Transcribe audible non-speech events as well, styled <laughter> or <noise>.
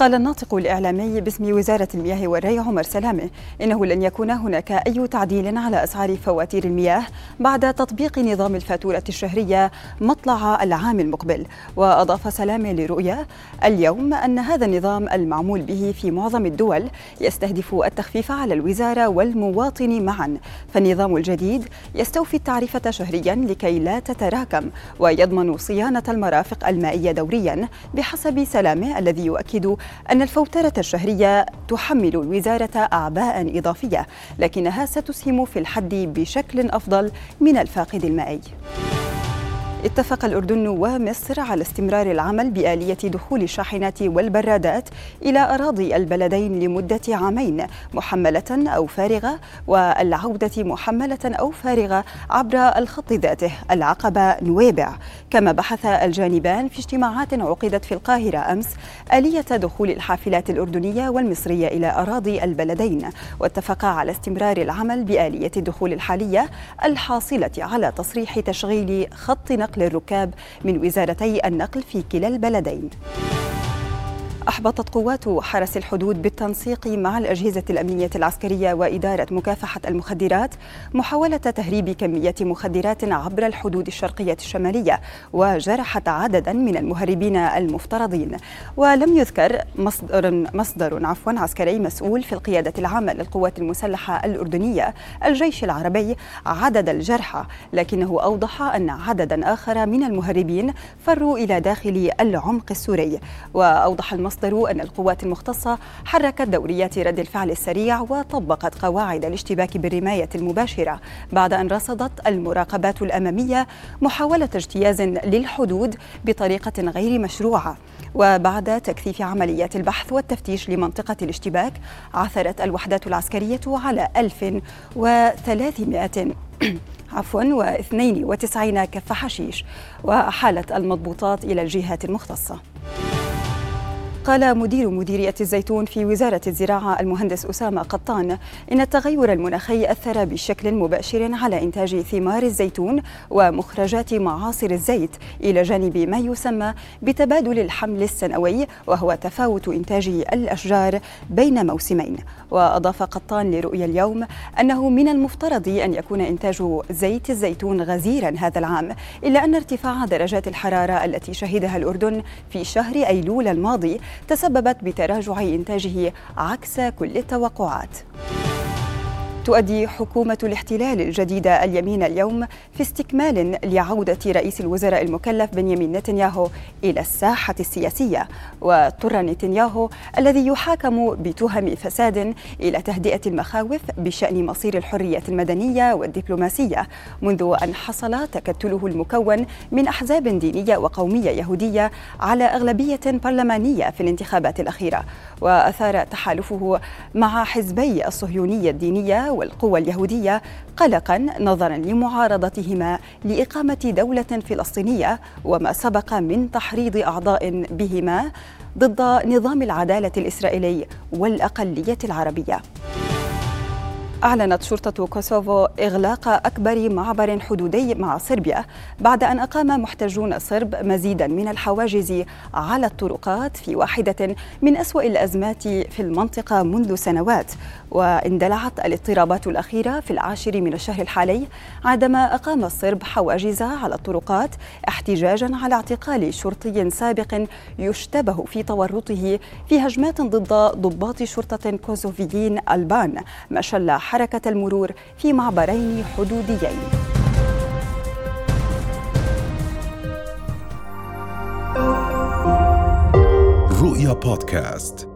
قال الناطق الإعلامي باسم وزارة المياه والري عمر سلامة إنه لن يكون هناك أي تعديل على أسعار فواتير المياه بعد تطبيق نظام الفاتورة الشهرية مطلع العام المقبل. وأضاف سلامة لرؤيا اليوم أن هذا النظام المعمول به في معظم الدول يستهدف التخفيف على الوزارة والمواطن معا. فالنظام الجديد يستوفي التعرفة شهريا لكي لا تتراكم ويضمن صيانة المرافق المائية دوريا بحسب سلامة الذي يؤكد أن الفوترة الشهرية تحمل الوزارة أعباء إضافية لكنها ستسهم في الحد بشكل أفضل من الفاقد المائي. اتفق الأردن ومصر على استمرار العمل بآلية دخول الشاحنات والبرادات إلى أراضي البلدين لمدة عامين محملة أو فارغة والعودة محملة أو فارغة عبر الخط ذاته العقبة نويبع. كما بحث الجانبان في اجتماعات عقدت في القاهرة أمس آلية دخول الحافلات الأردنية والمصرية إلى أراضي البلدين. واتفقا على استمرار العمل بآلية الدخول الحالية الحاصلة على تصريح تشغيل خط نقل نقل الركاب من وزارتي النقل في كلا البلدين. أحبطت قوات حرس الحدود بالتنسيق مع الأجهزة الأمنية العسكرية وإدارة مكافحة المخدرات محاولة تهريب كمية مخدرات عبر الحدود الشرقية الشمالية وجرحت عددا من المهربين المفترضين. ولم يذكر مصدر مصدر عفوا عسكري مسؤول في القيادة العامة للقوات المسلحة الأردنية الجيش العربي عدد الجرحى لكنه أوضح أن عددا آخر من المهربين فروا إلى داخل العمق السوري. وأوضح المصدر المصدر أن القوات المختصة حركت دوريات رد الفعل السريع وطبقت قواعد الاشتباك بالرماية المباشرة بعد أن رصدت المراقبات الأمامية محاولة اجتياز للحدود بطريقة غير مشروعة. وبعد تكثيف عمليات البحث والتفتيش لمنطقة الاشتباك عثرت الوحدات العسكرية على 1300 <clears throat> عفوا و92 كف حشيش وأحالت المضبوطات إلى الجهات المختصة. قال مدير مديرية الزيتون في وزارة الزراعة المهندس أسامة قطان إن التغير المناخي أثر بشكل مباشر على إنتاج ثمار الزيتون ومخرجات معاصر الزيت إلى جانب ما يسمى بتبادل الحمل السنوي وهو تفاوت إنتاج الأشجار بين موسمين. وأضاف قطان لرؤيا اليوم أنه من المفترض أن يكون إنتاج زيت الزيتون غزيرا هذا العام إلا أن ارتفاع درجات الحرارة التي شهدها الأردن في شهر أيلول الماضي تسببت بتراجع إنتاجه عكس كل التوقعات. تؤدي حكومة الاحتلال الجديدة اليمين اليوم في استكمال لعودة رئيس الوزراء المكلف بنيامين نتنياهو إلى الساحة السياسية. واضطر نتنياهو الذي يحاكم بتهم فساد إلى تهدئة المخاوف بشأن مصير الحرية المدنية والدبلوماسية منذ أن حصل تكتله المكون من أحزاب دينية وقومية يهودية على أغلبية برلمانية في الانتخابات الأخيرة. وأثار تحالفه مع حزبي الصهيونية الدينية والقوى اليهودية قلقا نظرا لمعارضتهما لإقامة دولة فلسطينية وما سبق من تحريض أعضاء بهما ضد نظام العدالة الإسرائيلي والأقلية العربية. أعلنت شرطة كوسوفو إغلاق أكبر معبر حدودي مع صربيا بعد أن أقام محتجون صرب مزيدا من الحواجز على الطرقات في واحدة من أسوأ الأزمات في المنطقة منذ سنوات واندلعت الاضطرابات الأخيرة في العاشر من الشهر الحالي عندما أقام الصرب حواجز على الطرقات احتجاجا على اعتقال شرطي سابق يشتبه في تورطه في هجمات ضد ضباط شرطة كوسوفيين ألبان ما شل حركة المرور في معبرين حدوديين. رؤيا بودكاست.